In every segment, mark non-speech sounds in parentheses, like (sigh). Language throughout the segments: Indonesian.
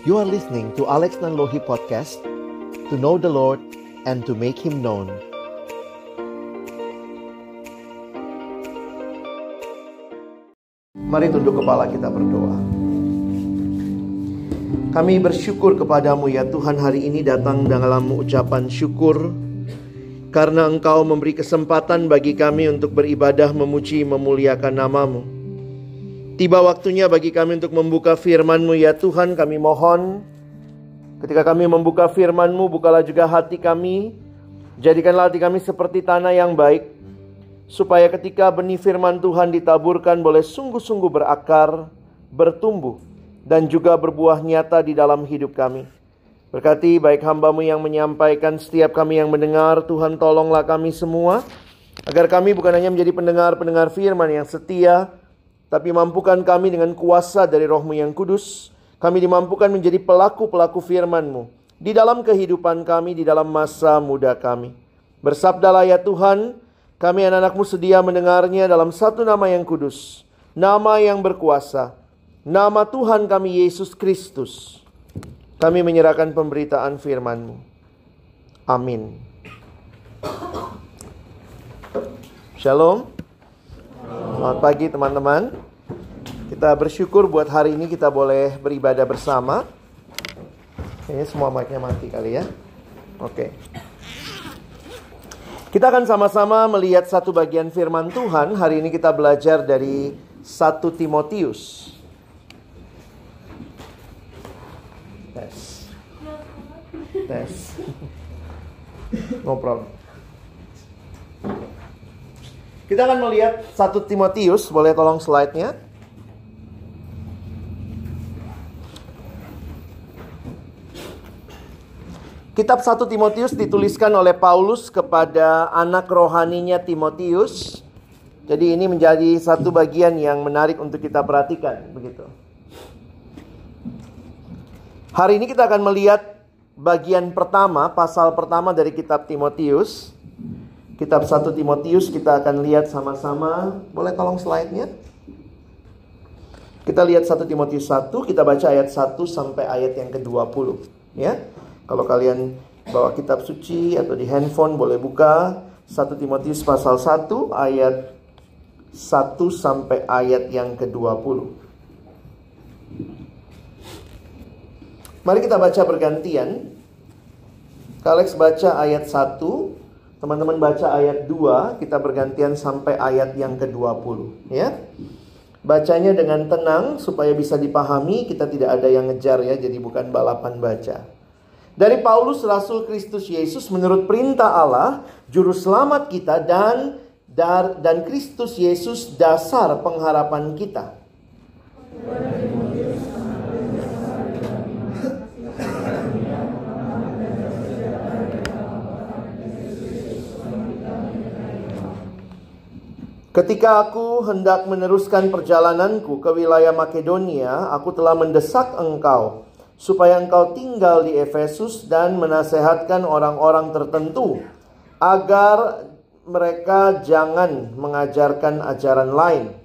You are listening to Alex Nanlohi Podcast To know the Lord and to make Him known. Mari tunduk kepala kita berdoa. Kami bersyukur kepadamu ya Tuhan hari ini datang dalam ucapan syukur. Karena engkau memberi kesempatan bagi kami untuk beribadah memuji memuliakan namamu Tiba waktunya bagi kami untuk membuka firman-Mu. Ya Tuhan kami mohon Ketika kami membuka firman-Mu bukalah juga hati kami. Jadikanlah hati kami seperti tanah yang baik Supaya ketika benih firman Tuhan ditaburkan boleh sungguh-sungguh berakar, bertumbuh Dan juga berbuah nyata di dalam hidup kami. Berkati baik hambamu yang menyampaikan setiap kami yang mendengar. Tuhan tolonglah kami semua Agar kami bukan hanya menjadi pendengar-pendengar firman yang setia tapi mampukan kami dengan kuasa dari rohmu yang kudus. Kami dimampukan menjadi pelaku-pelaku firman-Mu. Di dalam kehidupan kami, di dalam masa muda kami. Bersabdalah ya Tuhan, kami anak-anakmu sedia mendengarnya dalam satu nama yang kudus. Nama yang berkuasa. Nama Tuhan kami Yesus Kristus. Kami menyerahkan pemberitaan firman-Mu. Amin. Shalom. Selamat pagi teman-teman. Kita bersyukur buat hari ini kita boleh beribadah bersama. Kayaknya semua mic-nya mati kali ya. Oke. Kita akan sama-sama melihat satu bagian firman Tuhan. Hari ini kita belajar dari 1 Timotius. Tes. Tes. No problem. Kita akan melihat satu Timotius, boleh tolong slide-nya? Kitab 1 Timotius dituliskan oleh Paulus kepada anak rohaninya Timotius. Jadi ini menjadi satu bagian yang menarik untuk kita perhatikan, begitu. Hari ini kita akan melihat bagian pertama, pasal pertama dari kitab Timotius. Kitab 1 Timotius kita akan lihat sama-sama. Boleh tolong slide-nya? Kita lihat 1 Timotius 1, kita baca ayat 1 sampai ayat yang ke-20, ya. Kalau kalian bawa kitab suci atau di handphone boleh buka 1 Timotius pasal 1 ayat 1 sampai ayat yang ke-20. Mari kita baca bergantian. Kalex baca ayat 1, Teman-teman baca ayat 2, kita bergantian sampai ayat yang ke-20, ya. Bacanya dengan tenang supaya bisa dipahami, kita tidak ada yang ngejar ya, jadi bukan balapan baca. Dari Paulus Rasul Kristus Yesus menurut perintah Allah, juru selamat kita dan dan Kristus Yesus dasar pengharapan kita. Ketika aku hendak meneruskan perjalananku ke wilayah Makedonia, aku telah mendesak engkau supaya engkau tinggal di Efesus dan menasehatkan orang-orang tertentu agar mereka jangan mengajarkan ajaran lain.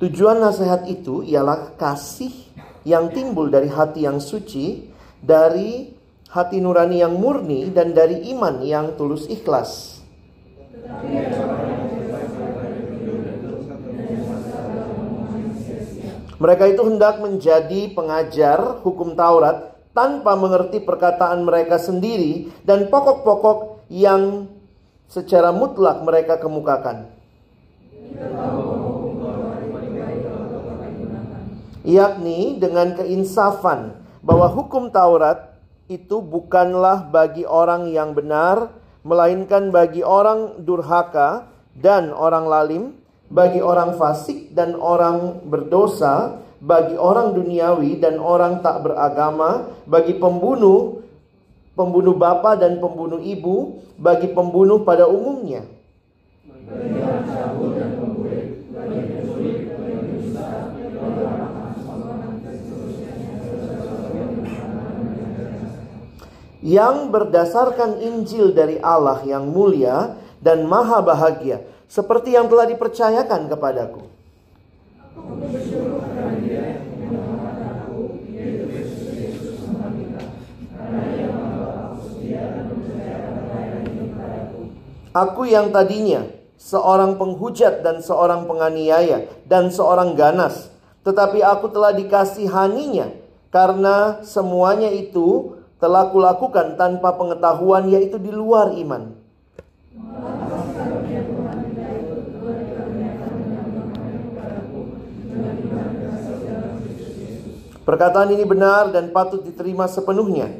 Tujuan nasihat itu ialah kasih yang timbul dari hati yang suci, dari hati nurani yang murni, dan dari iman yang tulus ikhlas. Mereka itu hendak menjadi pengajar hukum Taurat tanpa mengerti perkataan mereka sendiri dan pokok-pokok yang secara mutlak mereka kemukakan yakni dengan keinsafan bahwa hukum Taurat itu bukanlah bagi orang yang benar, melainkan bagi orang durhaka dan orang lalim, bagi orang fasik dan orang berdosa, bagi orang duniawi dan orang tak beragama, bagi pembunuh, pembunuh bapa dan pembunuh ibu, bagi pembunuh pada umumnya. Berdasarkan Injil dari Allah yang mulia dan maha bahagia, seperti yang telah dipercayakan kepadaku. Aku yang tadinya seorang penghujat dan seorang penganiaya dan seorang ganas, tetapi aku telah dikasihaninya karena semuanya itu telah kulakukan tanpa pengetahuan yaitu di luar iman. Perkataan ini benar dan patut diterima sepenuhnya.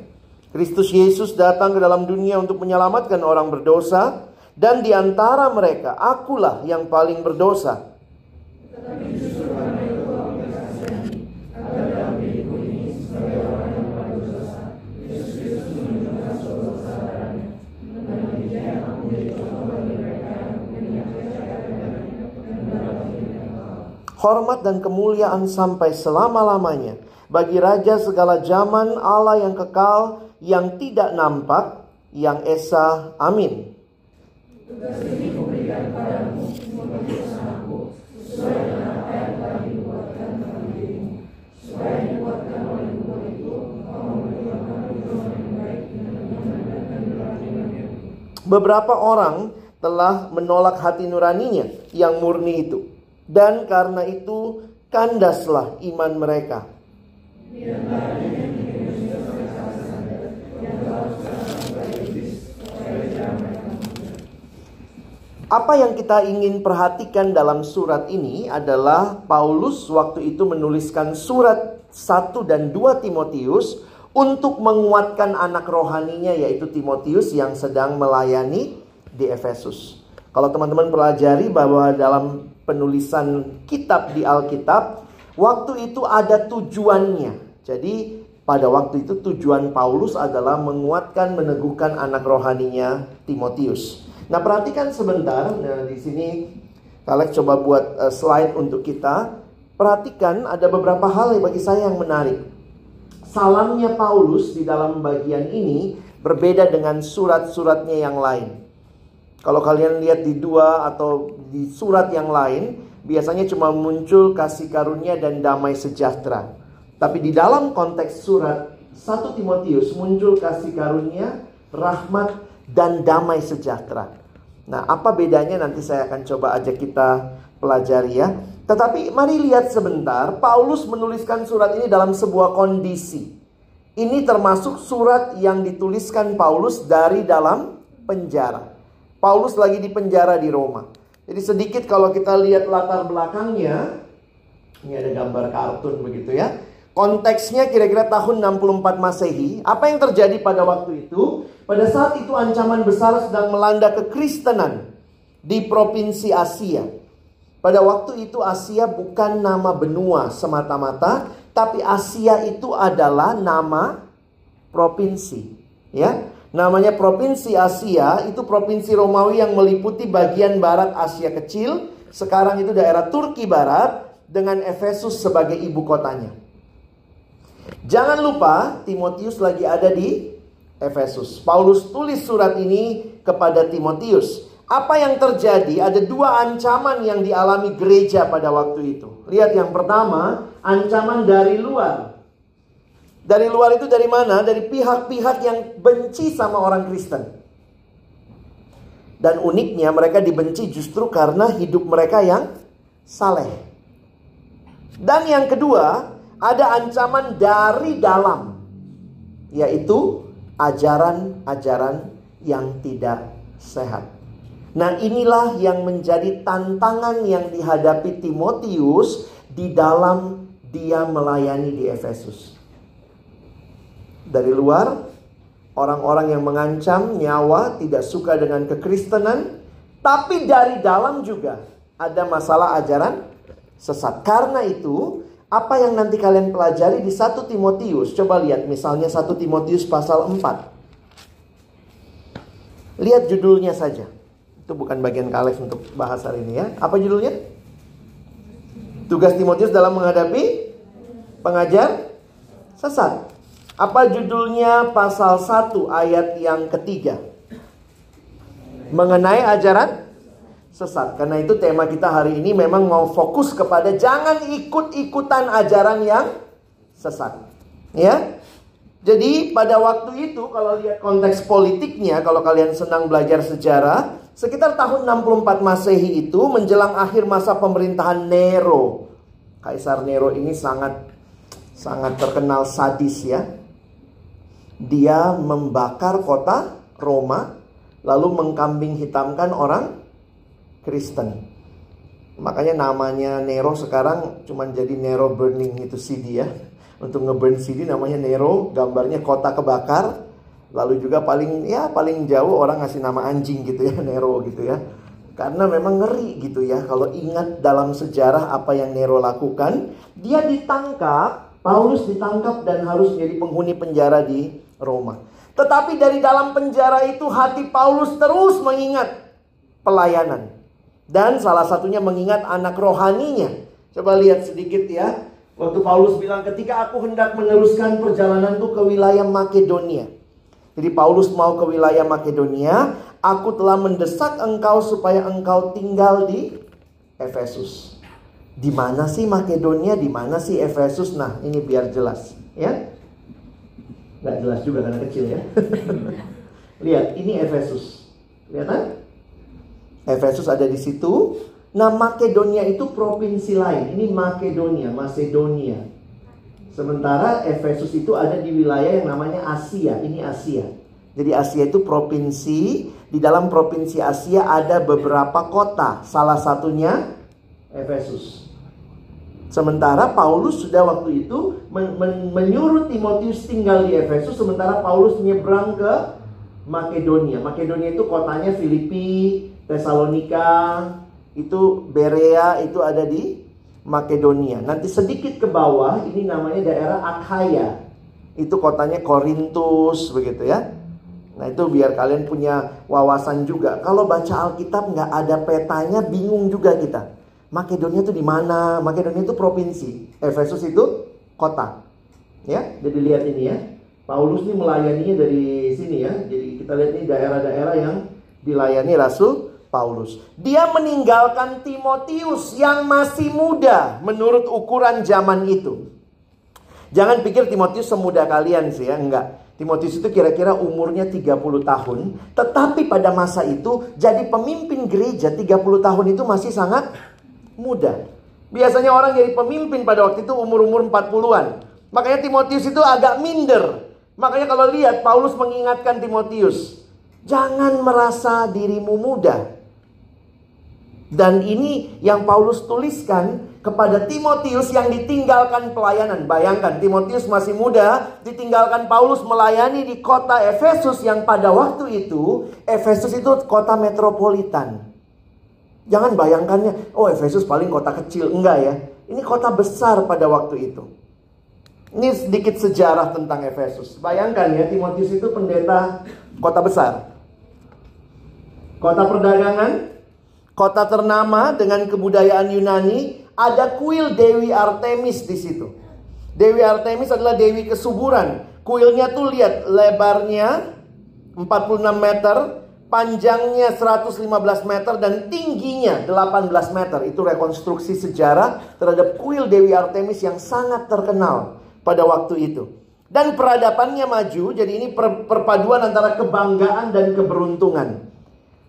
Kristus Yesus datang ke dalam dunia untuk menyelamatkan orang berdosa, dan di antara mereka akulah yang paling berdosa. Hormat dan kemuliaan sampai selama-lamanya bagi Raja segala zaman Allah yang kekal, yang tidak nampak, yang esa. Amin. Beberapa orang telah menolak hati nuraninya yang murni itu. Dan karena itu kandaslah iman mereka. Apa yang kita ingin perhatikan dalam surat ini adalah Paulus waktu itu menuliskan surat 1 dan 2 Timotius untuk menguatkan anak rohaninya yaitu Timotius yang sedang melayani di Efesus. Kalau teman-teman pelajari bahwa dalam penulisan kitab di Alkitab, waktu itu ada tujuannya. Jadi pada waktu itu tujuan Paulus adalah menguatkan, meneguhkan anak rohaninya Timotius. Nah, perhatikan sebentar. Nah, di sini Alex coba buat uh, slide untuk kita. Perhatikan ada beberapa hal yang bagi saya yang menarik. Salamnya Paulus di dalam bagian ini berbeda dengan surat-suratnya yang lain. Kalau kalian lihat di dua atau di surat yang lain, biasanya cuma muncul kasih karunia dan damai sejahtera. Tapi di dalam konteks surat 1 Timotius muncul kasih karunia, rahmat, dan damai sejahtera. Nah, apa bedanya nanti saya akan coba ajak kita pelajari ya. Tetapi mari lihat sebentar, Paulus menuliskan surat ini dalam sebuah kondisi. Ini termasuk surat yang dituliskan Paulus dari dalam penjara. Paulus lagi di penjara di Roma. Jadi sedikit kalau kita lihat latar belakangnya, ini ada gambar kartun begitu ya. Konteksnya kira-kira tahun 64 Masehi. Apa yang terjadi pada waktu itu? Pada saat itu ancaman besar sedang melanda kekristenan di provinsi Asia. Pada waktu itu Asia bukan nama benua semata-mata, tapi Asia itu adalah nama provinsi, ya. Namanya provinsi Asia itu provinsi Romawi yang meliputi bagian barat Asia kecil, sekarang itu daerah Turki barat dengan Efesus sebagai ibu kotanya. Jangan lupa Timotius lagi ada di Efesus. Paulus tulis surat ini kepada Timotius. Apa yang terjadi? Ada dua ancaman yang dialami gereja pada waktu itu. Lihat yang pertama, ancaman dari luar. Dari luar itu dari mana? Dari pihak-pihak yang benci sama orang Kristen. Dan uniknya mereka dibenci justru karena hidup mereka yang saleh. Dan yang kedua, ada ancaman dari dalam. Yaitu ajaran-ajaran yang tidak sehat. Nah, inilah yang menjadi tantangan yang dihadapi Timotius di dalam dia melayani di Efesus. Dari luar, orang-orang yang mengancam nyawa tidak suka dengan kekristenan, tapi dari dalam juga ada masalah ajaran sesat. Karena itu, apa yang nanti kalian pelajari di 1 Timotius. Coba lihat misalnya 1 Timotius pasal 4. Lihat judulnya saja. Itu bukan bagian Kalex untuk bahas hari ini ya. Apa judulnya? Tugas Timotius dalam menghadapi pengajar sesat. Apa judulnya pasal 1 ayat yang ketiga? Mengenai ajaran sesat. Karena itu tema kita hari ini memang mau fokus kepada jangan ikut-ikutan ajaran yang sesat. Ya. Jadi pada waktu itu kalau lihat konteks politiknya, kalau kalian senang belajar sejarah, sekitar tahun 64 Masehi itu menjelang akhir masa pemerintahan Nero. Kaisar Nero ini sangat sangat terkenal sadis ya. Dia membakar kota Roma lalu mengkambing hitamkan orang Kristen. Makanya namanya Nero sekarang cuma jadi Nero Burning itu CD ya (laughs) untuk ngeburn CD namanya Nero, gambarnya kota kebakar. Lalu juga paling ya paling jauh orang ngasih nama anjing gitu ya (laughs) Nero gitu ya. Karena memang ngeri gitu ya kalau ingat dalam sejarah apa yang Nero lakukan, dia ditangkap, Paulus ditangkap dan harus jadi penghuni penjara di Roma. Tetapi dari dalam penjara itu hati Paulus terus mengingat pelayanan. Dan salah satunya mengingat anak rohaninya. Coba lihat sedikit ya. Waktu Paulus bilang ketika aku hendak meneruskan perjalananku ke wilayah Makedonia. Jadi Paulus mau ke wilayah Makedonia, aku telah mendesak engkau supaya engkau tinggal di Efesus. Di mana sih Makedonia, di mana sih Efesus? Nah, ini biar jelas, ya. Gak jelas juga karena kecil ya. (laughs) Lihat, ini Efesus. Lihat kan? Efesus ada di situ. Nah Makedonia itu provinsi lain. Ini Makedonia, Macedonia. Sementara Efesus itu ada di wilayah yang namanya Asia. Ini Asia. Jadi Asia itu provinsi. Di dalam provinsi Asia ada beberapa kota. Salah satunya Efesus. Sementara Paulus sudah waktu itu men men menyuruh Timotius tinggal di Efesus. Sementara Paulus menyeberang ke Makedonia. Makedonia itu kotanya Filipi, Tesalonika, itu Berea itu ada di Makedonia. Nanti sedikit ke bawah ini namanya daerah Akhaya. Itu kotanya Korintus begitu ya. Nah itu biar kalian punya wawasan juga. Kalau baca Alkitab nggak ada petanya bingung juga kita. Makedonia itu di mana? Makedonia itu provinsi. Efesus itu kota. Ya, jadi lihat ini ya. Paulus ini melayaninya dari sini ya. Jadi kita lihat ini daerah-daerah yang dilayani Rasul Paulus. Dia meninggalkan Timotius yang masih muda menurut ukuran zaman itu. Jangan pikir Timotius semuda kalian sih ya, enggak. Timotius itu kira-kira umurnya 30 tahun, tetapi pada masa itu jadi pemimpin gereja 30 tahun itu masih sangat muda. Biasanya orang jadi pemimpin pada waktu itu umur-umur 40-an. Makanya Timotius itu agak minder. Makanya kalau lihat Paulus mengingatkan Timotius, jangan merasa dirimu muda. Dan ini yang Paulus tuliskan kepada Timotius yang ditinggalkan pelayanan. Bayangkan Timotius masih muda, ditinggalkan Paulus melayani di kota Efesus yang pada waktu itu Efesus itu kota metropolitan. Jangan bayangkannya, oh Efesus paling kota kecil. Enggak ya. Ini kota besar pada waktu itu. Ini sedikit sejarah tentang Efesus. Bayangkan ya, Timotius itu pendeta kota besar. Kota perdagangan, kota ternama dengan kebudayaan Yunani, ada kuil Dewi Artemis di situ. Dewi Artemis adalah dewi kesuburan. Kuilnya tuh lihat lebarnya 46 meter, panjangnya 115 meter dan tingginya 18 meter. Itu rekonstruksi sejarah terhadap kuil Dewi Artemis yang sangat terkenal pada waktu itu. Dan peradabannya maju, jadi ini perpaduan antara kebanggaan dan keberuntungan.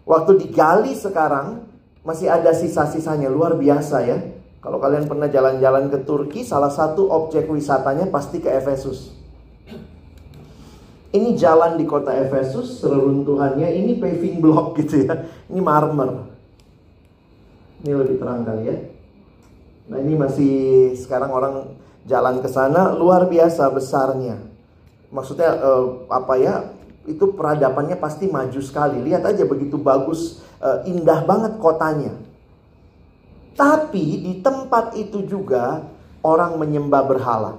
Waktu digali sekarang, masih ada sisa-sisanya luar biasa ya. Kalau kalian pernah jalan-jalan ke Turki, salah satu objek wisatanya pasti ke Efesus. Ini jalan di kota Efesus, seruntuhannya ini paving block (laughs) gitu ya. Ini marmer. Ini lebih terang kali ya. Nah ini masih sekarang orang jalan ke sana luar biasa besarnya. Maksudnya eh, apa ya? Itu peradabannya pasti maju sekali. Lihat aja begitu bagus uh, indah banget kotanya. Tapi di tempat itu juga orang menyembah berhala.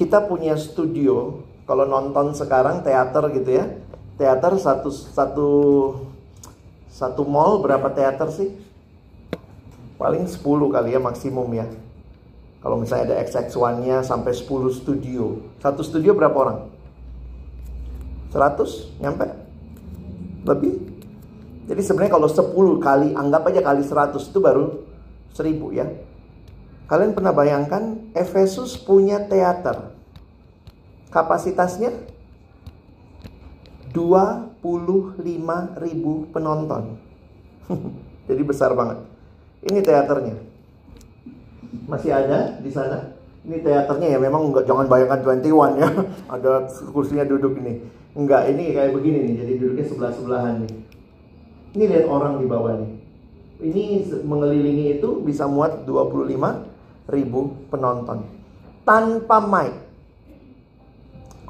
Kita punya studio, kalau nonton sekarang teater gitu ya. Teater satu satu satu mall berapa teater sih? Paling 10 kali ya maksimum ya. Kalau misalnya ada XX1-nya sampai 10 studio. Satu studio berapa orang? 100? Nyampe? Lebih? Jadi sebenarnya kalau 10 kali, anggap aja kali 100 itu baru 1000 ya. Kalian pernah bayangkan Efesus punya teater. Kapasitasnya 25 ribu penonton. (laughs) Jadi besar banget. Ini teaternya. Masih ada di sana. Ini teaternya ya memang enggak jangan bayangkan 21 ya. (laughs) ada kursinya duduk ini. Enggak, ini kayak begini nih. Jadi duduknya sebelah-sebelahan nih. Ini lihat orang di bawah nih. Ini mengelilingi itu bisa muat 25 ribu penonton. Tanpa mic.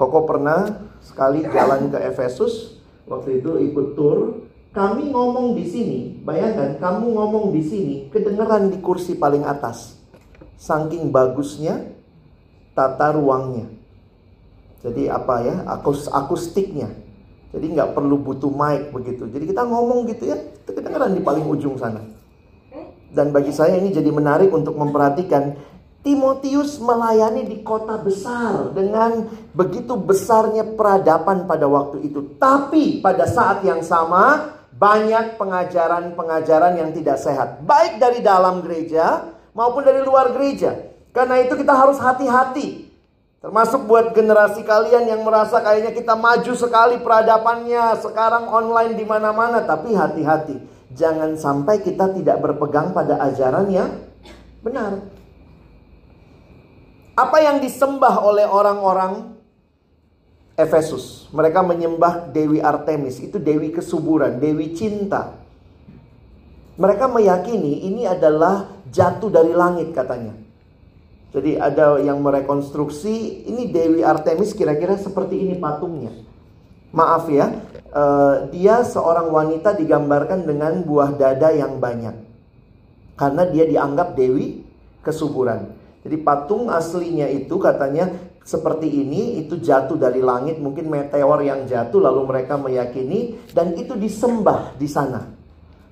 Koko pernah sekali jalan ke Efesus. Waktu itu ikut tour kami ngomong di sini, bayangkan kamu ngomong di sini, kedengeran di kursi paling atas. Saking bagusnya tata ruangnya. Jadi apa ya, akus akustiknya. Jadi nggak perlu butuh mic begitu. Jadi kita ngomong gitu ya, itu kedengeran di paling ujung sana. Dan bagi saya ini jadi menarik untuk memperhatikan Timotius melayani di kota besar dengan begitu besarnya peradaban pada waktu itu. Tapi pada saat yang sama banyak pengajaran-pengajaran yang tidak sehat, baik dari dalam gereja maupun dari luar gereja. Karena itu kita harus hati-hati. Termasuk buat generasi kalian yang merasa kayaknya kita maju sekali peradabannya, sekarang online di mana-mana, tapi hati-hati. Jangan sampai kita tidak berpegang pada ajaran yang benar. Apa yang disembah oleh orang-orang Efesus. Mereka menyembah Dewi Artemis, itu dewi kesuburan, dewi cinta. Mereka meyakini ini adalah jatuh dari langit katanya. Jadi ada yang merekonstruksi ini Dewi Artemis kira-kira seperti ini patungnya. Maaf ya, uh, dia seorang wanita digambarkan dengan buah dada yang banyak. Karena dia dianggap dewi kesuburan. Jadi patung aslinya itu katanya seperti ini itu jatuh dari langit mungkin meteor yang jatuh lalu mereka meyakini dan itu disembah di sana.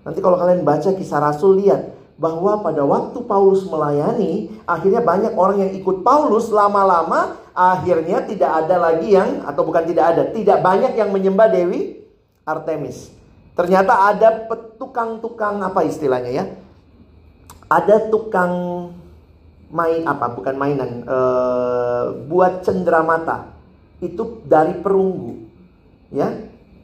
Nanti kalau kalian baca kisah Rasul lihat bahwa pada waktu Paulus melayani akhirnya banyak orang yang ikut Paulus lama-lama akhirnya tidak ada lagi yang atau bukan tidak ada tidak banyak yang menyembah Dewi Artemis. Ternyata ada tukang-tukang apa istilahnya ya? Ada tukang main apa bukan mainan uh, buat cenderamata itu dari perunggu ya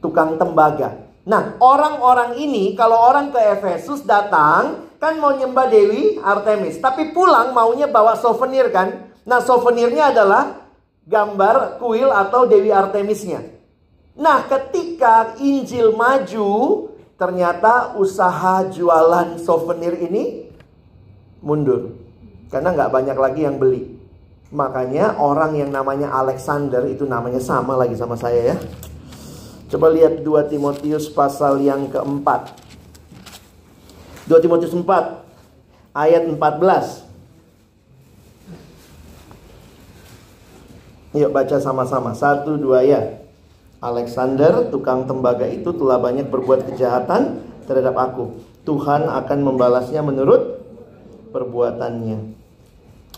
tukang tembaga. Nah orang-orang ini kalau orang ke Efesus datang kan mau nyembah Dewi Artemis tapi pulang maunya bawa souvenir kan? Nah souvenirnya adalah gambar kuil atau Dewi Artemisnya. Nah ketika Injil maju ternyata usaha jualan souvenir ini mundur karena nggak banyak lagi yang beli. Makanya orang yang namanya Alexander itu namanya sama lagi sama saya ya. Coba lihat 2 Timotius pasal yang keempat. 2 Timotius 4 ayat 14. Yuk baca sama-sama. Satu dua ya. Alexander, tukang tembaga itu telah banyak berbuat kejahatan terhadap aku. Tuhan akan membalasnya menurut perbuatannya.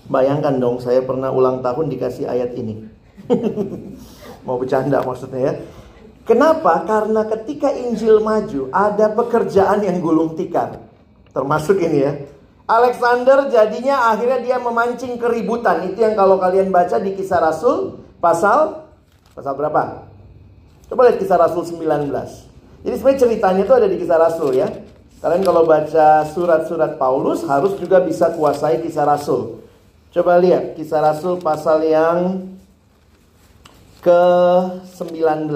Bayangkan dong, saya pernah ulang tahun dikasih ayat ini. (laughs) Mau bercanda maksudnya ya. Kenapa? Karena ketika Injil maju, ada pekerjaan yang gulung tikar. Termasuk ini ya. Alexander jadinya akhirnya dia memancing keributan. Itu yang kalau kalian baca di kisah Rasul pasal pasal berapa? Coba lihat kisah Rasul 19. Jadi sebenarnya ceritanya itu ada di kisah Rasul ya. Kalian kalau baca surat-surat Paulus harus juga bisa kuasai kisah Rasul. Coba lihat kisah Rasul pasal yang ke-19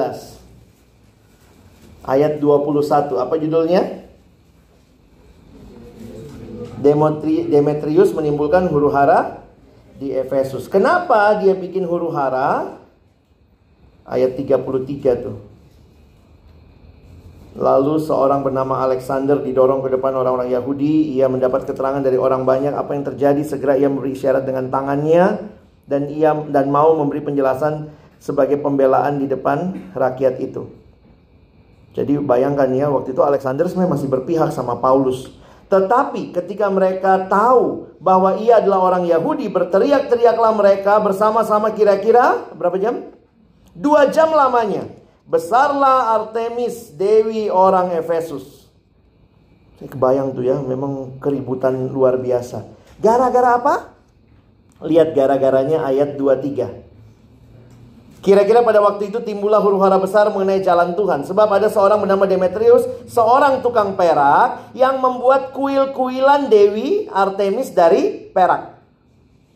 ayat 21. Apa judulnya? Demetri, Demetrius menimbulkan huru hara di Efesus. Kenapa dia bikin huru hara? Ayat 33 tuh. Lalu seorang bernama Alexander didorong ke depan orang-orang Yahudi. Ia mendapat keterangan dari orang banyak apa yang terjadi. Segera ia memberi isyarat dengan tangannya dan ia dan mau memberi penjelasan sebagai pembelaan di depan rakyat itu. Jadi bayangkan ya waktu itu Alexander sebenarnya masih berpihak sama Paulus. Tetapi ketika mereka tahu bahwa ia adalah orang Yahudi, berteriak-teriaklah mereka bersama-sama kira-kira berapa jam? Dua jam lamanya. Besarlah Artemis, dewi orang Efesus. Saya kebayang tuh ya, memang keributan luar biasa. Gara-gara apa? Lihat gara-garanya ayat 23. Kira-kira pada waktu itu timbullah huru hara besar mengenai jalan Tuhan. Sebab ada seorang bernama Demetrius, seorang tukang perak yang membuat kuil-kuilan Dewi Artemis dari perak.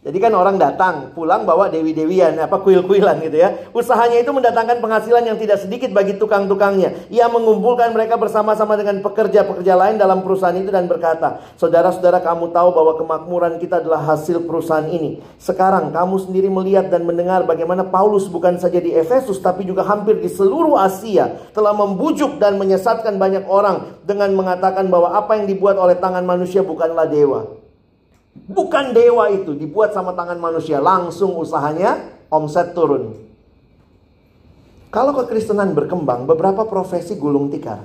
Jadi kan orang datang, pulang bawa dewi-dewian, apa kuil-kuilan gitu ya. Usahanya itu mendatangkan penghasilan yang tidak sedikit bagi tukang-tukangnya. Ia mengumpulkan mereka bersama-sama dengan pekerja-pekerja lain dalam perusahaan itu dan berkata, Saudara-saudara kamu tahu bahwa kemakmuran kita adalah hasil perusahaan ini. Sekarang kamu sendiri melihat dan mendengar bagaimana Paulus bukan saja di Efesus tapi juga hampir di seluruh Asia telah membujuk dan menyesatkan banyak orang dengan mengatakan bahwa apa yang dibuat oleh tangan manusia bukanlah dewa. Bukan dewa itu dibuat sama tangan manusia, langsung usahanya omset turun. Kalau kekristenan berkembang, beberapa profesi gulung tikar.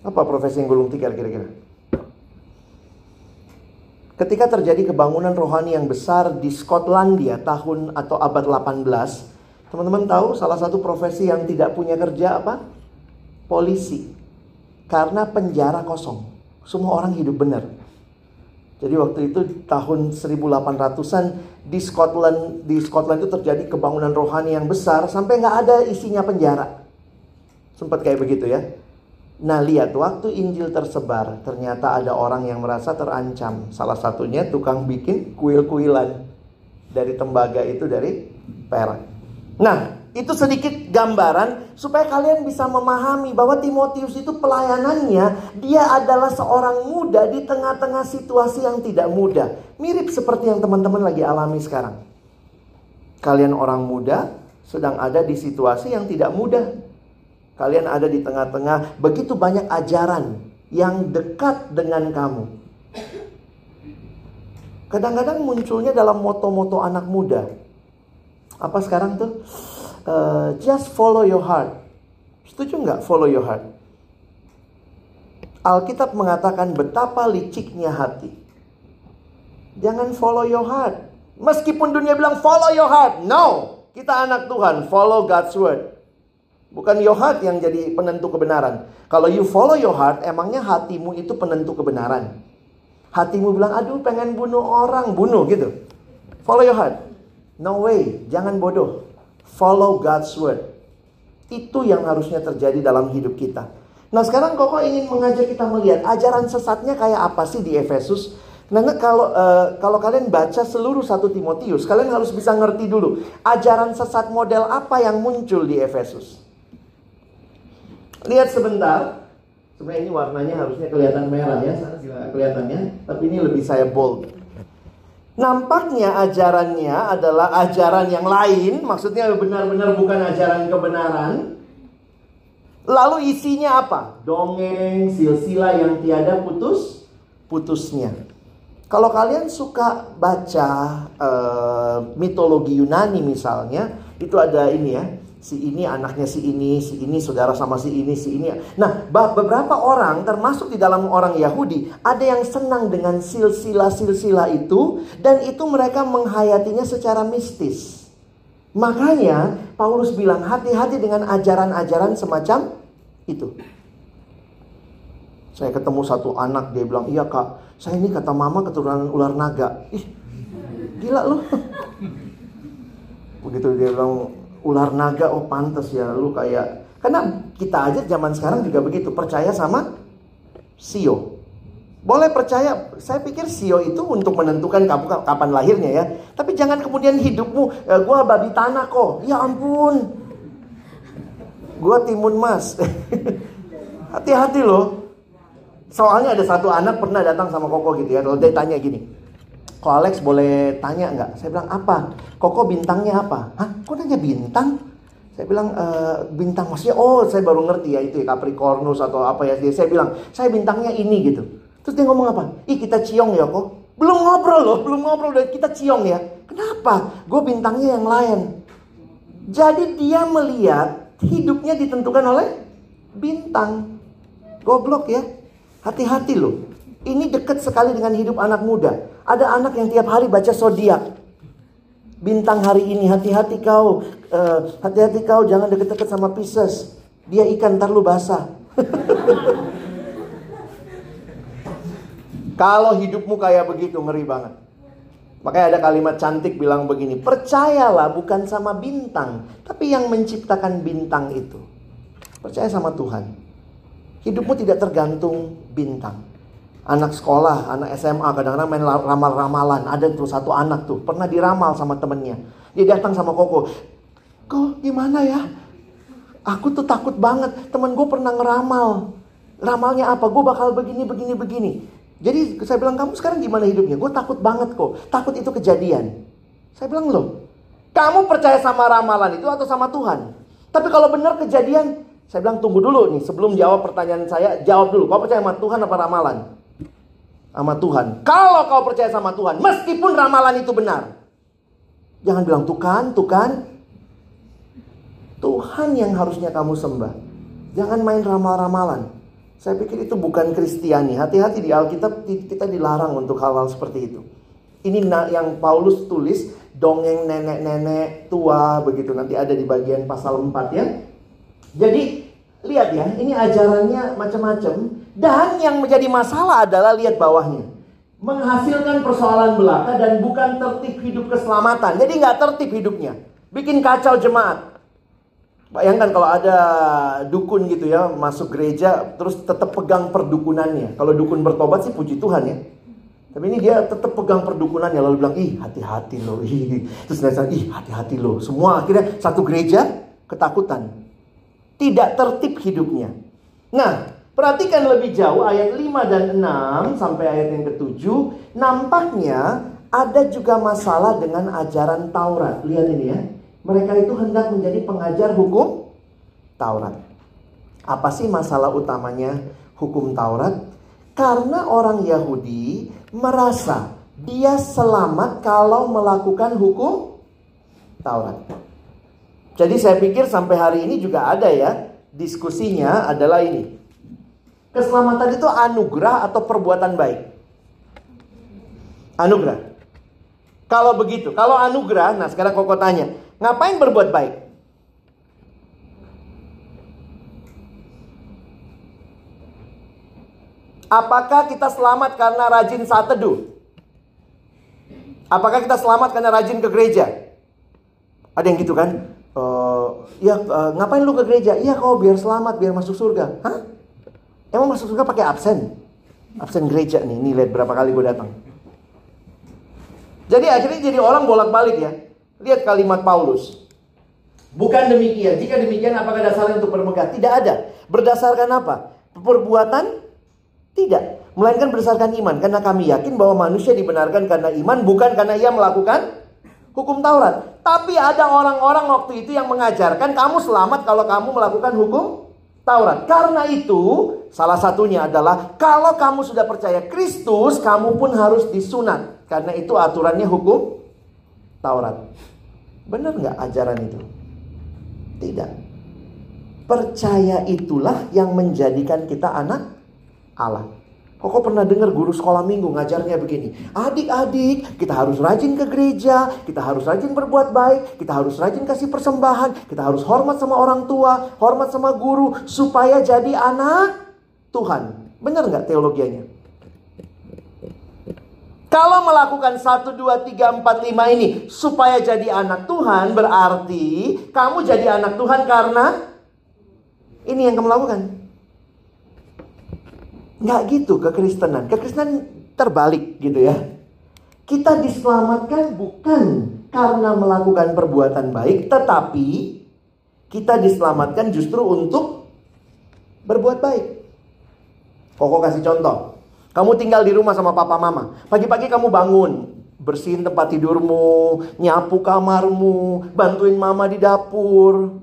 Apa profesi yang gulung tikar kira-kira? Ketika terjadi kebangunan rohani yang besar di Skotlandia tahun atau abad 18, teman-teman tahu salah satu profesi yang tidak punya kerja apa? Polisi. Karena penjara kosong. Semua orang hidup benar. Jadi waktu itu tahun 1800-an di Scotland di Scotland itu terjadi kebangunan rohani yang besar sampai nggak ada isinya penjara. Sempat kayak begitu ya. Nah lihat waktu Injil tersebar ternyata ada orang yang merasa terancam. Salah satunya tukang bikin kuil-kuilan dari tembaga itu dari perak. Nah itu sedikit gambaran supaya kalian bisa memahami bahwa Timotius itu pelayanannya dia adalah seorang muda di tengah-tengah situasi yang tidak mudah. Mirip seperti yang teman-teman lagi alami sekarang. Kalian orang muda sedang ada di situasi yang tidak mudah. Kalian ada di tengah-tengah begitu banyak ajaran yang dekat dengan kamu. Kadang-kadang munculnya dalam moto-moto anak muda. Apa sekarang tuh? Uh, just follow your heart. Setuju nggak follow your heart? Alkitab mengatakan betapa liciknya hati. Jangan follow your heart. Meskipun dunia bilang follow your heart. No. Kita anak Tuhan. Follow God's word. Bukan your heart yang jadi penentu kebenaran. Kalau you follow your heart, emangnya hatimu itu penentu kebenaran. Hatimu bilang, aduh pengen bunuh orang. Bunuh gitu. Follow your heart. No way. Jangan bodoh. Follow God's word. Itu yang harusnya terjadi dalam hidup kita. Nah sekarang Koko ingin mengajak kita melihat ajaran sesatnya kayak apa sih di Efesus. Nah kalau uh, kalau kalian baca seluruh satu Timotius, kalian harus bisa ngerti dulu ajaran sesat model apa yang muncul di Efesus. Lihat sebentar. Sebenarnya ini warnanya harusnya kelihatan merah ya, kelihatannya, tapi ini lebih saya bold. Nampaknya ajarannya adalah ajaran yang lain, maksudnya benar-benar bukan ajaran kebenaran. Lalu isinya apa? Dongeng, silsilah yang tiada putus putusnya. Kalau kalian suka baca uh, mitologi Yunani misalnya, itu ada ini ya, si ini anaknya si ini, si ini saudara sama si ini, si ini. Nah, beberapa orang termasuk di dalam orang Yahudi ada yang senang dengan silsilah-silsilah itu dan itu mereka menghayatinya secara mistis. Makanya Paulus bilang hati-hati dengan ajaran-ajaran semacam itu. Saya ketemu satu anak dia bilang, "Iya, Kak, saya ini kata mama keturunan ular naga." Ih, gila lu. (laughs) Begitu dia bilang, ular naga oh pantas ya lu kayak karena kita aja zaman sekarang juga begitu percaya sama sio. Boleh percaya saya pikir sio itu untuk menentukan kamu kapan lahirnya ya. Tapi jangan kemudian hidupmu e, gua babi tanah kok. Ya ampun. Gua timun mas. (laughs) Hati-hati loh. Soalnya ada satu anak pernah datang sama koko gitu ya kalau dia tanya gini Kok Alex boleh tanya nggak? Saya bilang apa? Koko bintangnya apa? Hah? Kok nanya bintang? Saya bilang e, bintang maksudnya oh saya baru ngerti ya itu ya Capricornus atau apa ya. Saya bilang saya bintangnya ini gitu. Terus dia ngomong apa? Ih kita ciong ya kok. Belum ngobrol loh, belum ngobrol dan kita ciong ya. Kenapa? Gue bintangnya yang lain. Jadi dia melihat hidupnya ditentukan oleh bintang. Goblok ya. Hati-hati loh. Ini dekat sekali dengan hidup anak muda. Ada anak yang tiap hari baca zodiak. Bintang hari ini hati-hati kau, uh, hati-hati kau jangan deket-deket sama Pisces. Dia ikan ntar basah. (laughs) Kalau hidupmu kayak begitu ngeri banget. Makanya ada kalimat cantik bilang begini, percayalah bukan sama bintang, tapi yang menciptakan bintang itu. Percaya sama Tuhan. Hidupmu tidak tergantung bintang. Anak sekolah, anak SMA kadang-kadang main ramal-ramalan. Ada tuh satu anak tuh, pernah diramal sama temennya. Dia datang sama Koko. Kok gimana ya? Aku tuh takut banget. Temen gue pernah ngeramal. Ramalnya apa? Gue bakal begini, begini, begini. Jadi saya bilang kamu sekarang gimana hidupnya? Gue takut banget kok. Takut itu kejadian. Saya bilang loh, kamu percaya sama ramalan itu atau sama Tuhan? Tapi kalau benar kejadian, saya bilang tunggu dulu nih sebelum jawab pertanyaan saya, jawab dulu. Kau percaya sama Tuhan apa ramalan? Sama Tuhan. Kalau kau percaya sama Tuhan, meskipun ramalan itu benar, jangan bilang Tuhan, Tuhan. Tuhan yang harusnya kamu sembah. Jangan main ramal-ramalan. Saya pikir itu bukan Kristiani. Hati-hati di Alkitab kita dilarang untuk hal-hal seperti itu. Ini yang Paulus tulis dongeng nenek-nenek tua begitu nanti ada di bagian pasal 4 ya. Jadi lihat ya, ini ajarannya macam-macam dan yang menjadi masalah adalah lihat bawahnya. Menghasilkan persoalan belaka dan bukan tertib hidup keselamatan. Jadi nggak tertib hidupnya. Bikin kacau jemaat. Bayangkan kalau ada dukun gitu ya masuk gereja terus tetap pegang perdukunannya. Kalau dukun bertobat sih puji Tuhan ya. Tapi ini dia tetap pegang perdukunannya lalu bilang ih hati-hati loh. Ih. Terus dia bilang ih hati-hati loh. Semua akhirnya satu gereja ketakutan. Tidak tertib hidupnya. Nah, perhatikan lebih jauh ayat 5 dan 6 sampai ayat yang ketujuh. Nampaknya ada juga masalah dengan ajaran Taurat. Lihat ini ya. Mereka itu hendak menjadi pengajar hukum Taurat. Apa sih masalah utamanya hukum Taurat? Karena orang Yahudi merasa dia selamat kalau melakukan hukum Taurat. Jadi saya pikir sampai hari ini juga ada ya diskusinya adalah ini. Keselamatan itu anugerah atau perbuatan baik? Anugerah. Kalau begitu, kalau anugerah, nah sekarang koko tanya, Ngapain berbuat baik? Apakah kita selamat karena rajin saat teduh? Apakah kita selamat karena rajin ke gereja? Ada yang gitu kan? Uh, ya uh, ngapain lu ke gereja? Iya kau biar selamat, biar masuk surga. Hah? Emang masuk surga pakai absen? Absen gereja nih. Nih berapa kali gue datang. Jadi akhirnya jadi orang bolak-balik ya. Lihat kalimat Paulus. Bukan demikian. Jika demikian apakah dasarnya untuk bermegah? Tidak ada. Berdasarkan apa? Perbuatan? Tidak. Melainkan berdasarkan iman. Karena kami yakin bahwa manusia dibenarkan karena iman. Bukan karena ia melakukan hukum Taurat. Tapi ada orang-orang waktu itu yang mengajarkan kamu selamat kalau kamu melakukan hukum Taurat. Karena itu salah satunya adalah kalau kamu sudah percaya Kristus, kamu pun harus disunat. Karena itu aturannya hukum Taurat. Benar nggak ajaran itu? Tidak. Percaya itulah yang menjadikan kita anak Allah. Kok pernah dengar guru sekolah minggu ngajarnya begini? Adik-adik, kita harus rajin ke gereja, kita harus rajin berbuat baik, kita harus rajin kasih persembahan, kita harus hormat sama orang tua, hormat sama guru, supaya jadi anak Tuhan. Benar nggak teologianya? Kalau melakukan 1, 2, 3, 4, 5 ini supaya jadi anak Tuhan berarti kamu jadi anak Tuhan karena ini yang kamu lakukan. Nggak gitu kekristenan. Kekristenan terbalik gitu ya. Kita diselamatkan bukan karena melakukan perbuatan baik, tetapi kita diselamatkan justru untuk berbuat baik. Koko kasih contoh. Kamu tinggal di rumah sama papa mama. Pagi-pagi kamu bangun, bersihin tempat tidurmu, nyapu kamarmu, bantuin mama di dapur,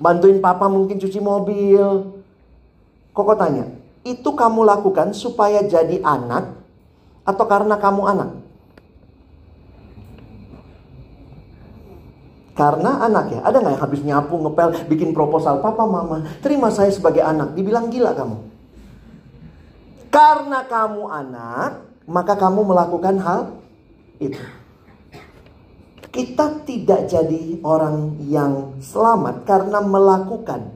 bantuin papa mungkin cuci mobil. Koko tanya, itu kamu lakukan supaya jadi anak atau karena kamu anak? Karena anak ya, ada nggak yang habis nyapu, ngepel, bikin proposal, papa mama, terima saya sebagai anak, dibilang gila kamu. Karena kamu anak, maka kamu melakukan hal itu. Kita tidak jadi orang yang selamat karena melakukan.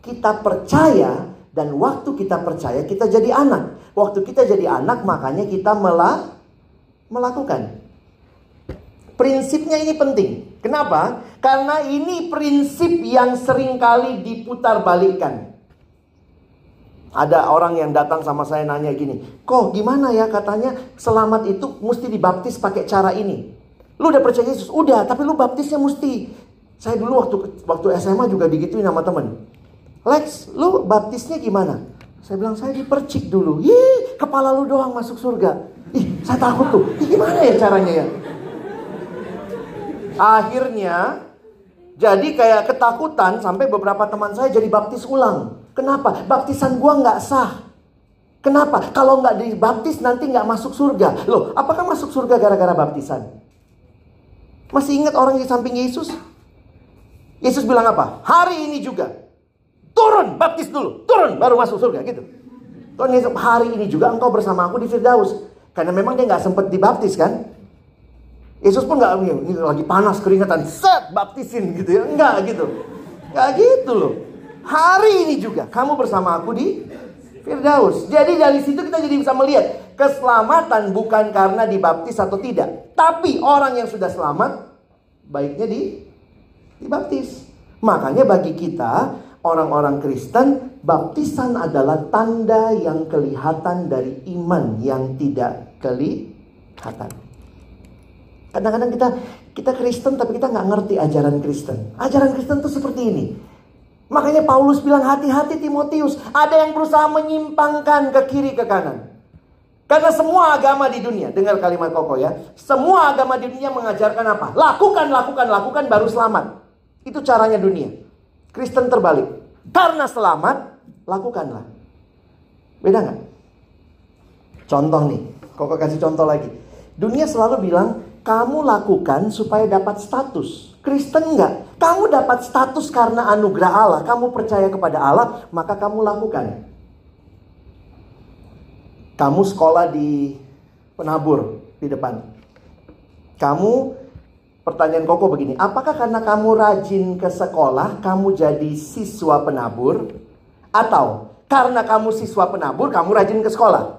Kita percaya dan waktu kita percaya kita jadi anak. Waktu kita jadi anak makanya kita melah melakukan. Prinsipnya ini penting. Kenapa? Karena ini prinsip yang sering kali diputar balikan. Ada orang yang datang sama saya nanya gini, kok gimana ya katanya selamat itu mesti dibaptis pakai cara ini. Lu udah percaya Yesus? Udah, tapi lu baptisnya mesti. Saya dulu waktu waktu SMA juga digituin sama temen. Lex, lu baptisnya gimana? Saya bilang saya dipercik dulu. Ih, kepala lu doang masuk surga. Ih, saya takut tuh. Ih, gimana ya caranya ya? Akhirnya jadi kayak ketakutan sampai beberapa teman saya jadi baptis ulang. Kenapa? Baptisan gua nggak sah. Kenapa? Kalau nggak dibaptis nanti nggak masuk surga. Loh, apakah masuk surga gara-gara baptisan? Masih ingat orang di samping Yesus? Yesus bilang apa? Hari ini juga. Turun, baptis dulu. Turun, baru masuk surga gitu. Tuhan Yesus, hari ini juga engkau bersama aku di Firdaus. Karena memang dia nggak sempat dibaptis kan? Yesus pun nggak ini lagi panas keringetan, set baptisin gitu ya, enggak gitu, nggak gitu loh. Hari ini juga kamu bersama aku di Firdaus. Jadi dari situ kita jadi bisa melihat keselamatan bukan karena dibaptis atau tidak, tapi orang yang sudah selamat baiknya di dibaptis. Makanya bagi kita orang-orang Kristen, baptisan adalah tanda yang kelihatan dari iman yang tidak kelihatan. Kadang-kadang kita kita Kristen tapi kita nggak ngerti ajaran Kristen. Ajaran Kristen itu seperti ini. Makanya Paulus bilang hati-hati Timotius. Ada yang berusaha menyimpangkan ke kiri ke kanan. Karena semua agama di dunia, dengar kalimat koko ya. Semua agama di dunia mengajarkan apa? Lakukan, lakukan, lakukan baru selamat. Itu caranya dunia. Kristen terbalik. Karena selamat, lakukanlah. Beda nggak? Contoh nih, koko kasih contoh lagi. Dunia selalu bilang, kamu lakukan supaya dapat status. Kristen enggak. Kamu dapat status karena anugerah Allah. Kamu percaya kepada Allah, maka kamu lakukan. Kamu sekolah di penabur di depan. Kamu pertanyaan Koko begini, apakah karena kamu rajin ke sekolah, kamu jadi siswa penabur? Atau karena kamu siswa penabur, kamu rajin ke sekolah?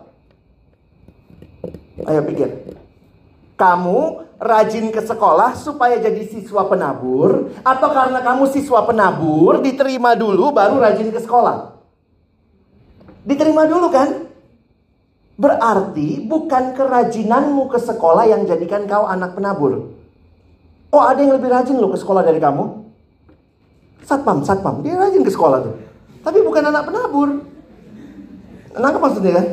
Ayo pikir kamu rajin ke sekolah supaya jadi siswa penabur atau karena kamu siswa penabur diterima dulu baru rajin ke sekolah? Diterima dulu kan? Berarti bukan kerajinanmu ke sekolah yang jadikan kau anak penabur. Oh ada yang lebih rajin loh ke sekolah dari kamu. Satpam, satpam. Dia rajin ke sekolah tuh. Tapi bukan anak penabur. Nangkep maksudnya kan?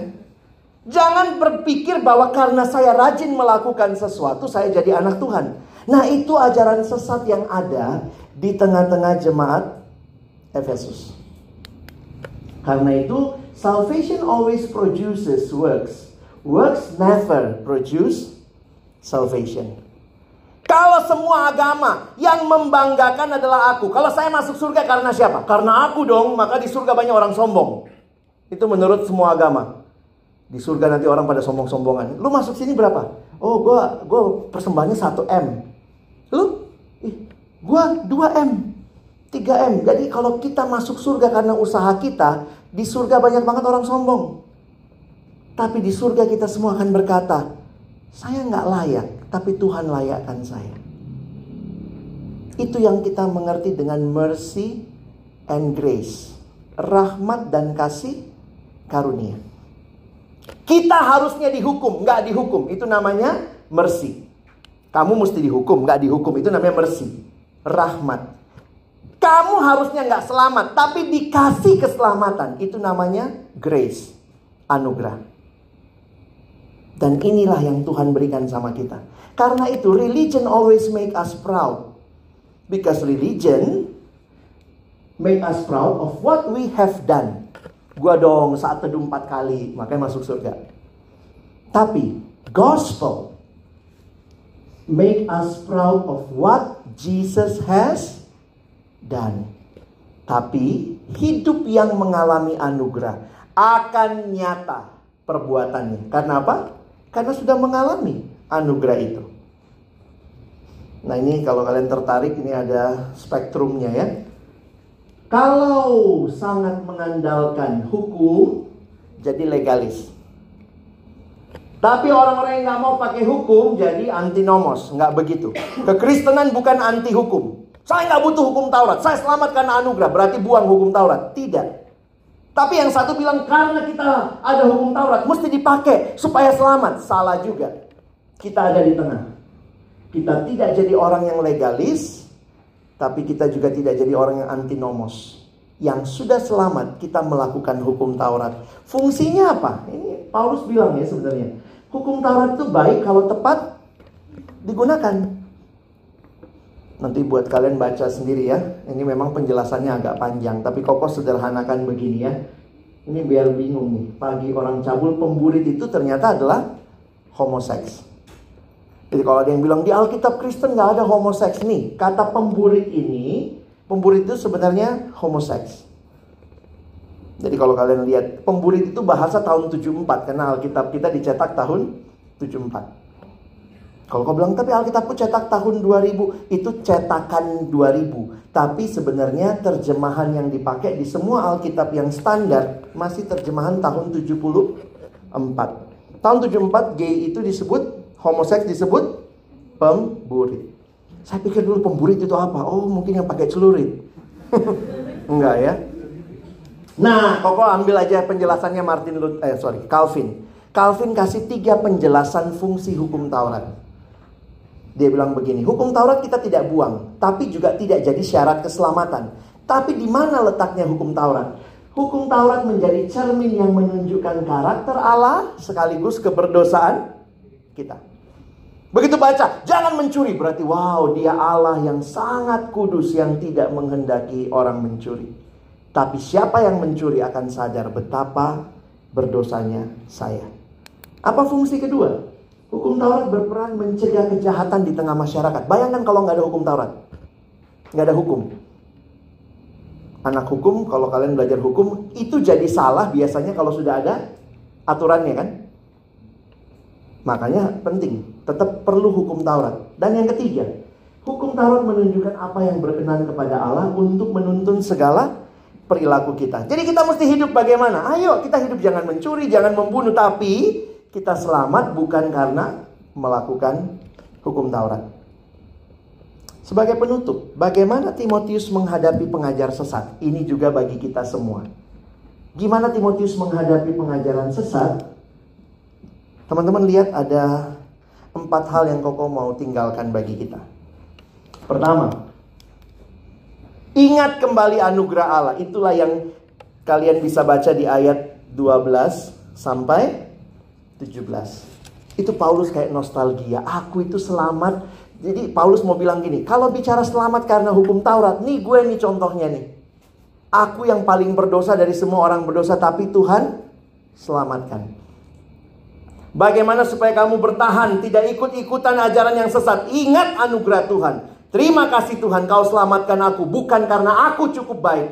Jangan berpikir bahwa karena saya rajin melakukan sesuatu, saya jadi anak Tuhan. Nah, itu ajaran sesat yang ada di tengah-tengah jemaat Efesus. Karena itu, salvation always produces works. Works never produce salvation. Kalau semua agama yang membanggakan adalah aku. Kalau saya masuk surga karena siapa? Karena aku dong, maka di surga banyak orang sombong. Itu menurut semua agama. Di surga nanti orang pada sombong-sombongan. Lu masuk sini berapa? Oh, gua gua persembahannya 1 M. Lu? Ih, gua 2 M. 3 M. Jadi kalau kita masuk surga karena usaha kita, di surga banyak banget orang sombong. Tapi di surga kita semua akan berkata, saya nggak layak, tapi Tuhan layakkan saya. Itu yang kita mengerti dengan mercy and grace. Rahmat dan kasih karunia. Kita harusnya dihukum, nggak dihukum. Itu namanya mercy. Kamu mesti dihukum, nggak dihukum. Itu namanya mercy. Rahmat. Kamu harusnya nggak selamat, tapi dikasih keselamatan. Itu namanya grace. Anugerah. Dan inilah yang Tuhan berikan sama kita. Karena itu religion always make us proud. Because religion make us proud of what we have done. Gua dong saat teduh empat kali, makanya masuk surga. Tapi gospel make us proud of what Jesus has done. Tapi hidup yang mengalami anugerah akan nyata perbuatannya. Karena apa? Karena sudah mengalami anugerah itu. Nah ini kalau kalian tertarik ini ada spektrumnya ya. Kalau sangat mengandalkan hukum, jadi legalis. Tapi orang-orang yang nggak mau pakai hukum jadi antinomos, nggak begitu. Kekristenan bukan anti hukum. Saya nggak butuh hukum Taurat, saya selamat karena anugerah, berarti buang hukum Taurat. Tidak. Tapi yang satu bilang karena kita ada hukum Taurat, mesti dipakai supaya selamat. Salah juga. Kita ada di tengah. Kita tidak jadi orang yang legalis, tapi kita juga tidak jadi orang yang antinomos. Yang sudah selamat, kita melakukan hukum Taurat. Fungsinya apa? Ini Paulus bilang ya sebenarnya. Hukum Taurat itu baik kalau tepat digunakan. Nanti buat kalian baca sendiri ya. Ini memang penjelasannya agak panjang, tapi Koko sederhanakan begini ya. Ini biar bingung nih. Pagi orang cabul pemburit itu ternyata adalah homoseks. Jadi kalau ada yang bilang di Alkitab Kristen nggak ada homoseks nih, kata pemburit ini, pemburit itu sebenarnya homoseks. Jadi kalau kalian lihat pemburit itu bahasa tahun 74 karena Alkitab kita dicetak tahun 74. Kalau kau bilang tapi Alkitabku cetak tahun 2000 itu cetakan 2000. Tapi sebenarnya terjemahan yang dipakai di semua Alkitab yang standar masih terjemahan tahun 74. Tahun 74 gay itu disebut homoseks disebut pemburit. Saya pikir dulu pemburit itu apa? Oh mungkin yang pakai celurit. (laughs) Enggak ya. Nah, Koko ambil aja penjelasannya Martin Luther, eh sorry, Calvin. Calvin kasih tiga penjelasan fungsi hukum Taurat. Dia bilang begini, hukum Taurat kita tidak buang, tapi juga tidak jadi syarat keselamatan. Tapi di mana letaknya hukum Taurat? Hukum Taurat menjadi cermin yang menunjukkan karakter Allah sekaligus keberdosaan kita. Begitu baca, jangan mencuri. Berarti wow, dia Allah yang sangat kudus yang tidak menghendaki orang mencuri. Tapi siapa yang mencuri akan sadar betapa berdosanya saya. Apa fungsi kedua? Hukum Taurat berperan mencegah kejahatan di tengah masyarakat. Bayangkan kalau nggak ada hukum Taurat. Nggak ada hukum. Anak hukum, kalau kalian belajar hukum, itu jadi salah biasanya kalau sudah ada aturannya kan. Makanya penting, tetap perlu hukum Taurat. Dan yang ketiga, hukum Taurat menunjukkan apa yang berkenan kepada Allah untuk menuntun segala perilaku kita. Jadi kita mesti hidup bagaimana? Ayo kita hidup jangan mencuri, jangan membunuh, tapi kita selamat bukan karena melakukan hukum Taurat. Sebagai penutup, bagaimana Timotius menghadapi pengajar sesat? Ini juga bagi kita semua. Gimana Timotius menghadapi pengajaran sesat? Teman-teman lihat ada empat hal yang Koko mau tinggalkan bagi kita. Pertama, Ingat kembali anugerah Allah. Itulah yang kalian bisa baca di ayat 12 sampai 17. Itu Paulus kayak nostalgia. Aku itu selamat. Jadi Paulus mau bilang gini, kalau bicara selamat karena hukum Taurat, nih gue nih contohnya nih. Aku yang paling berdosa dari semua orang berdosa, tapi Tuhan selamatkan. Bagaimana supaya kamu bertahan, tidak ikut-ikutan ajaran yang sesat. Ingat anugerah Tuhan. Terima kasih Tuhan kau selamatkan aku bukan karena aku cukup baik.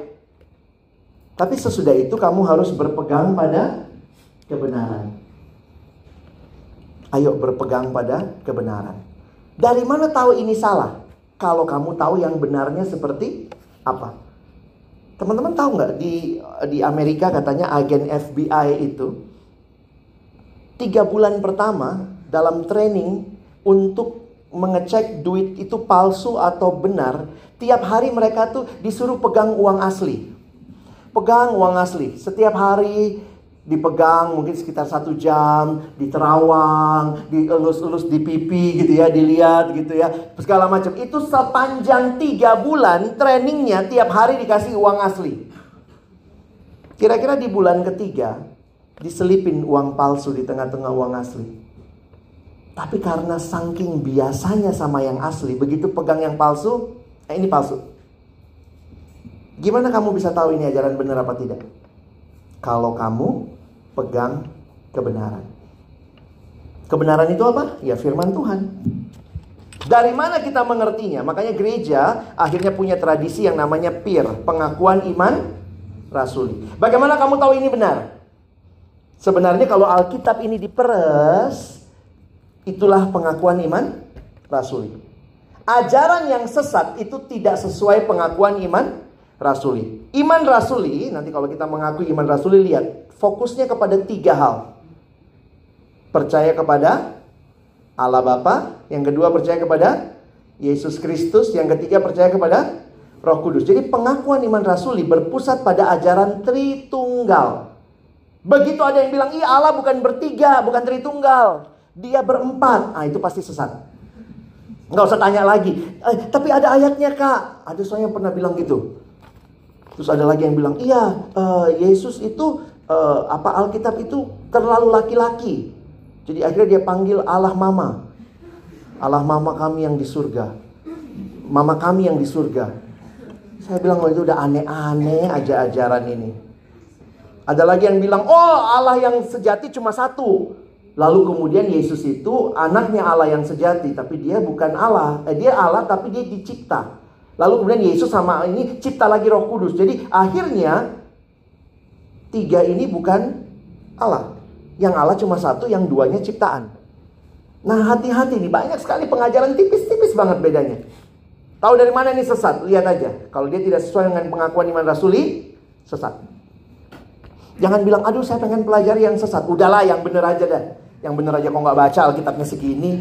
Tapi sesudah itu kamu harus berpegang pada kebenaran. Ayo berpegang pada kebenaran. Dari mana tahu ini salah? Kalau kamu tahu yang benarnya seperti apa? Teman-teman tahu nggak di di Amerika katanya agen FBI itu tiga bulan pertama dalam training untuk mengecek duit itu palsu atau benar, tiap hari mereka tuh disuruh pegang uang asli. Pegang uang asli. Setiap hari dipegang mungkin sekitar satu jam, diterawang, dielus-elus di pipi gitu ya, dilihat gitu ya, segala macam. Itu sepanjang tiga bulan trainingnya tiap hari dikasih uang asli. Kira-kira di bulan ketiga diselipin uang palsu di tengah-tengah uang asli. Tapi karena saking biasanya sama yang asli, begitu pegang yang palsu, eh ini palsu. Gimana kamu bisa tahu ini ajaran benar apa tidak? Kalau kamu pegang kebenaran. Kebenaran itu apa? Ya firman Tuhan. Dari mana kita mengertinya? Makanya gereja akhirnya punya tradisi yang namanya PIR, pengakuan iman rasuli. Bagaimana kamu tahu ini benar? Sebenarnya kalau Alkitab ini diperes, itulah pengakuan iman rasuli. Ajaran yang sesat itu tidak sesuai pengakuan iman rasuli. Iman rasuli, nanti kalau kita mengaku iman rasuli, lihat fokusnya kepada tiga hal. Percaya kepada Allah Bapa, yang kedua percaya kepada Yesus Kristus, yang ketiga percaya kepada Roh Kudus. Jadi pengakuan iman rasuli berpusat pada ajaran Tritunggal. Begitu ada yang bilang, iya Allah bukan bertiga, bukan Tritunggal. Dia berempat. Ah itu pasti sesat. Nggak usah tanya lagi. Eh, tapi ada ayatnya kak. Ada saya yang pernah bilang gitu. Terus ada lagi yang bilang, iya uh, Yesus itu uh, apa Alkitab itu terlalu laki-laki. Jadi akhirnya dia panggil Allah Mama. Allah Mama kami yang di surga. Mama kami yang di surga. Saya bilang, oh itu udah aneh-aneh aja ajaran ini. Ada lagi yang bilang, oh Allah yang sejati cuma satu. Lalu kemudian Yesus itu anaknya Allah yang sejati, tapi dia bukan Allah. Eh, dia Allah tapi dia dicipta. Lalu kemudian Yesus sama ini cipta lagi Roh Kudus. Jadi akhirnya tiga ini bukan Allah. Yang Allah cuma satu, yang duanya ciptaan. Nah hati-hati nih banyak sekali pengajaran tipis-tipis banget bedanya. Tahu dari mana ini sesat? Lihat aja. Kalau dia tidak sesuai dengan pengakuan iman rasuli, sesat. Jangan bilang, aduh saya pengen pelajari yang sesat. Udahlah yang bener aja dah. Yang bener aja kok nggak baca Alkitabnya segini.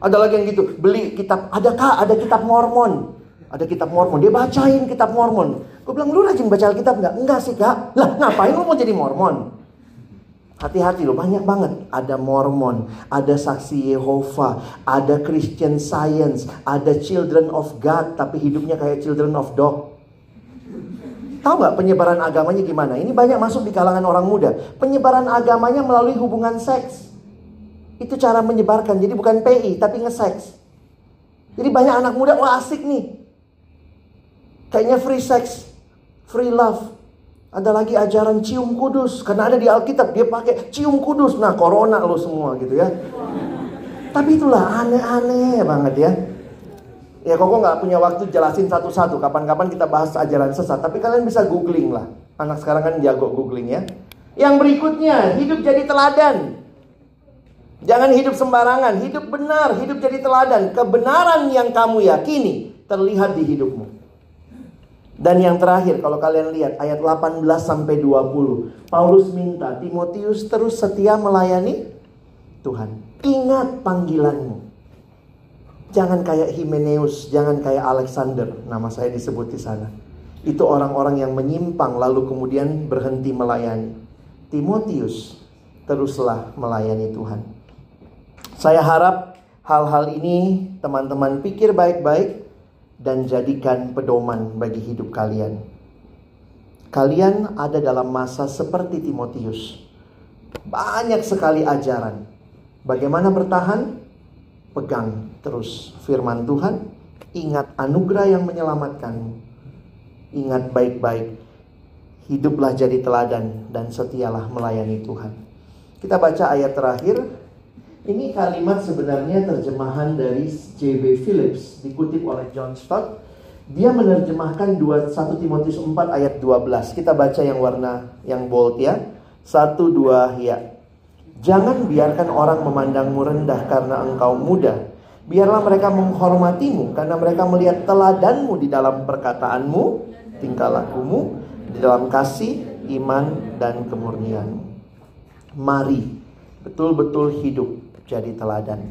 Ada lagi yang gitu, beli kitab, ada kak, ada kitab Mormon. Ada kitab Mormon, dia bacain kitab Mormon. Gue bilang, lu rajin baca Alkitab nggak? Enggak sih kak. Lah ngapain lu mau jadi Mormon? Hati-hati loh, banyak banget. Ada Mormon, ada saksi Yehova, ada Christian Science, ada Children of God, tapi hidupnya kayak Children of Dog. Tahu nggak penyebaran agamanya gimana? Ini banyak masuk di kalangan orang muda. Penyebaran agamanya melalui hubungan seks. Itu cara menyebarkan. Jadi bukan PI, tapi nge-seks. Jadi banyak anak muda, wah asik nih. Kayaknya free sex, free love. Ada lagi ajaran cium kudus. Karena ada di Alkitab dia pakai cium kudus. Nah corona lo semua gitu ya. Tapi itulah aneh-aneh banget ya. Ya kok nggak punya waktu jelasin satu-satu. Kapan-kapan kita bahas ajaran sesat. Tapi kalian bisa googling lah. Anak sekarang kan jago googling ya. Yang berikutnya, hidup jadi teladan. Jangan hidup sembarangan, hidup benar, hidup jadi teladan. Kebenaran yang kamu yakini terlihat di hidupmu. Dan yang terakhir kalau kalian lihat ayat 18 sampai 20. Paulus minta Timotius terus setia melayani Tuhan. Ingat panggilanmu. Jangan kayak Himeneus, jangan kayak Alexander, nama saya disebut di sana. Itu orang-orang yang menyimpang lalu kemudian berhenti melayani. Timotius teruslah melayani Tuhan. Saya harap hal-hal ini teman-teman pikir baik-baik dan jadikan pedoman bagi hidup kalian. Kalian ada dalam masa seperti Timotius. Banyak sekali ajaran. Bagaimana bertahan? Pegang terus firman Tuhan. Ingat anugerah yang menyelamatkanmu. Ingat baik-baik. Hiduplah jadi teladan dan setialah melayani Tuhan. Kita baca ayat terakhir ini kalimat sebenarnya terjemahan dari J.B. Phillips dikutip oleh John Stott. Dia menerjemahkan 1 Timotius 4 ayat 12. Kita baca yang warna yang bold ya. 1 2 ya. Jangan biarkan orang memandangmu rendah karena engkau muda. Biarlah mereka menghormatimu karena mereka melihat teladanmu di dalam perkataanmu, tingkah lakumu, di dalam kasih, iman, dan kemurnian. Mari betul-betul hidup jadi teladan.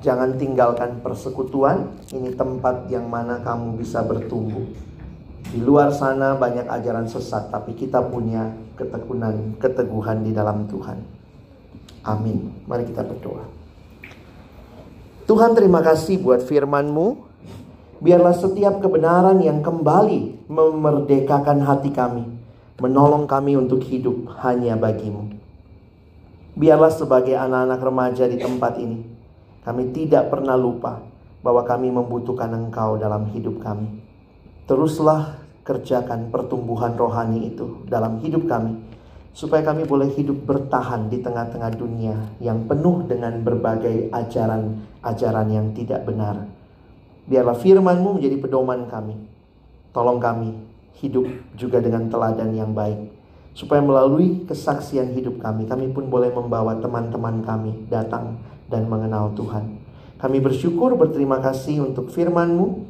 Jangan tinggalkan persekutuan, ini tempat yang mana kamu bisa bertumbuh. Di luar sana banyak ajaran sesat, tapi kita punya ketekunan, keteguhan di dalam Tuhan. Amin. Mari kita berdoa. Tuhan terima kasih buat firman-Mu. Biarlah setiap kebenaran yang kembali memerdekakan hati kami. Menolong kami untuk hidup hanya bagimu. Biarlah sebagai anak-anak remaja di tempat ini, kami tidak pernah lupa bahwa kami membutuhkan Engkau dalam hidup kami. Teruslah kerjakan pertumbuhan rohani itu dalam hidup kami, supaya kami boleh hidup bertahan di tengah-tengah dunia yang penuh dengan berbagai ajaran-ajaran yang tidak benar. Biarlah firman-Mu menjadi pedoman kami. Tolong kami hidup juga dengan teladan yang baik Supaya melalui kesaksian hidup kami, kami pun boleh membawa teman-teman kami datang dan mengenal Tuhan. Kami bersyukur, berterima kasih untuk firman-Mu.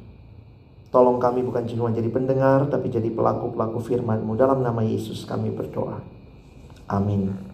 Tolong kami bukan cuma jadi pendengar, tapi jadi pelaku-pelaku firman-Mu. Dalam nama Yesus kami berdoa. Amin.